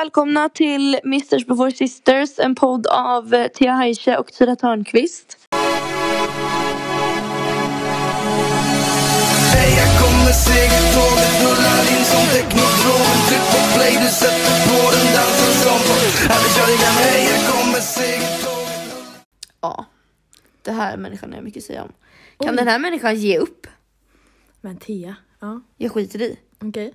välkomna till Misters before sisters, en podd av eh, Tia Heise och Tyra Törnqvist. Här kommer segertåget rullar in som teknodromen Tryck på play, du sätter på den dansen som på Här vi kör igen, hej här kommer segertåget Ja, det här människan har jag mycket att säga om. Kan den här människan ge upp? Men Tia, ja Jag skiter i. okej.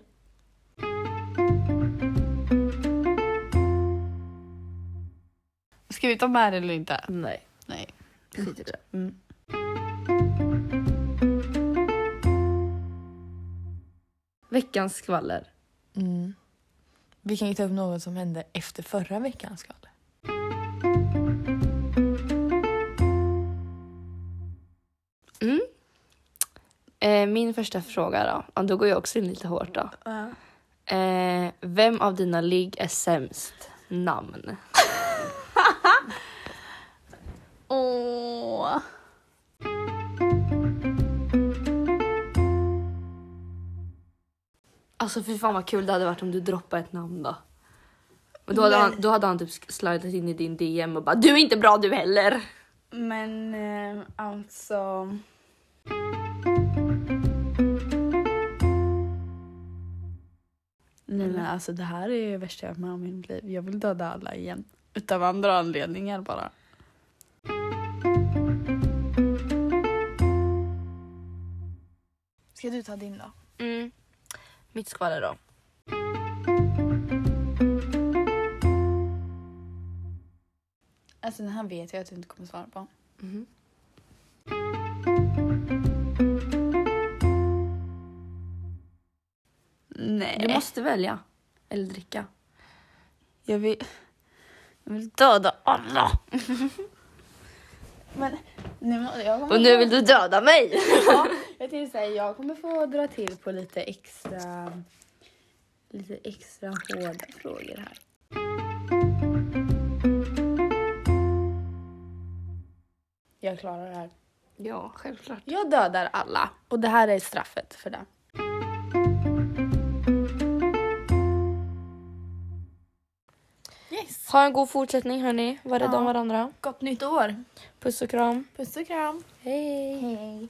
Ska vi ta med det eller inte? Nej, Nej. i det. Mm. Veckans skvaller. Mm. Vi kan ju ta upp något som hände efter förra veckans skvaller. Eh, min första fråga då. Ja, då går jag också in lite hårt då. Eh, vem av dina ligg är sämst? Namn. Åh. Alltså fy fan vad kul det hade varit om du droppade ett namn då. Och då hade, han, då hade han typ slidat in i din DM och bara du är inte bra du heller. Men eh, alltså... Nej men alltså det här är det värsta jag varit med om i mitt liv. Jag vill döda alla igen. Utav andra anledningar bara. Ska du ta din då? Mm. Mitt skvaller då. Alltså den här vet jag att du inte kommer svara på. Mhm. Nej. Du måste välja. Eller dricka. Jag vill... Jag vill döda alla. men nu, Och nu vill du döda mig! Ja, jag tänkte säga, jag kommer få dra till på lite extra... Lite extra hårda frågor här. Jag klarar det här. ja, självklart. Jag dödar alla och det här är straffet för det. Ha en god fortsättning hörni. Var rädda om Ja. varandra. Gott nytt år. Puss och kram. Puss och kram. Hej! Hej.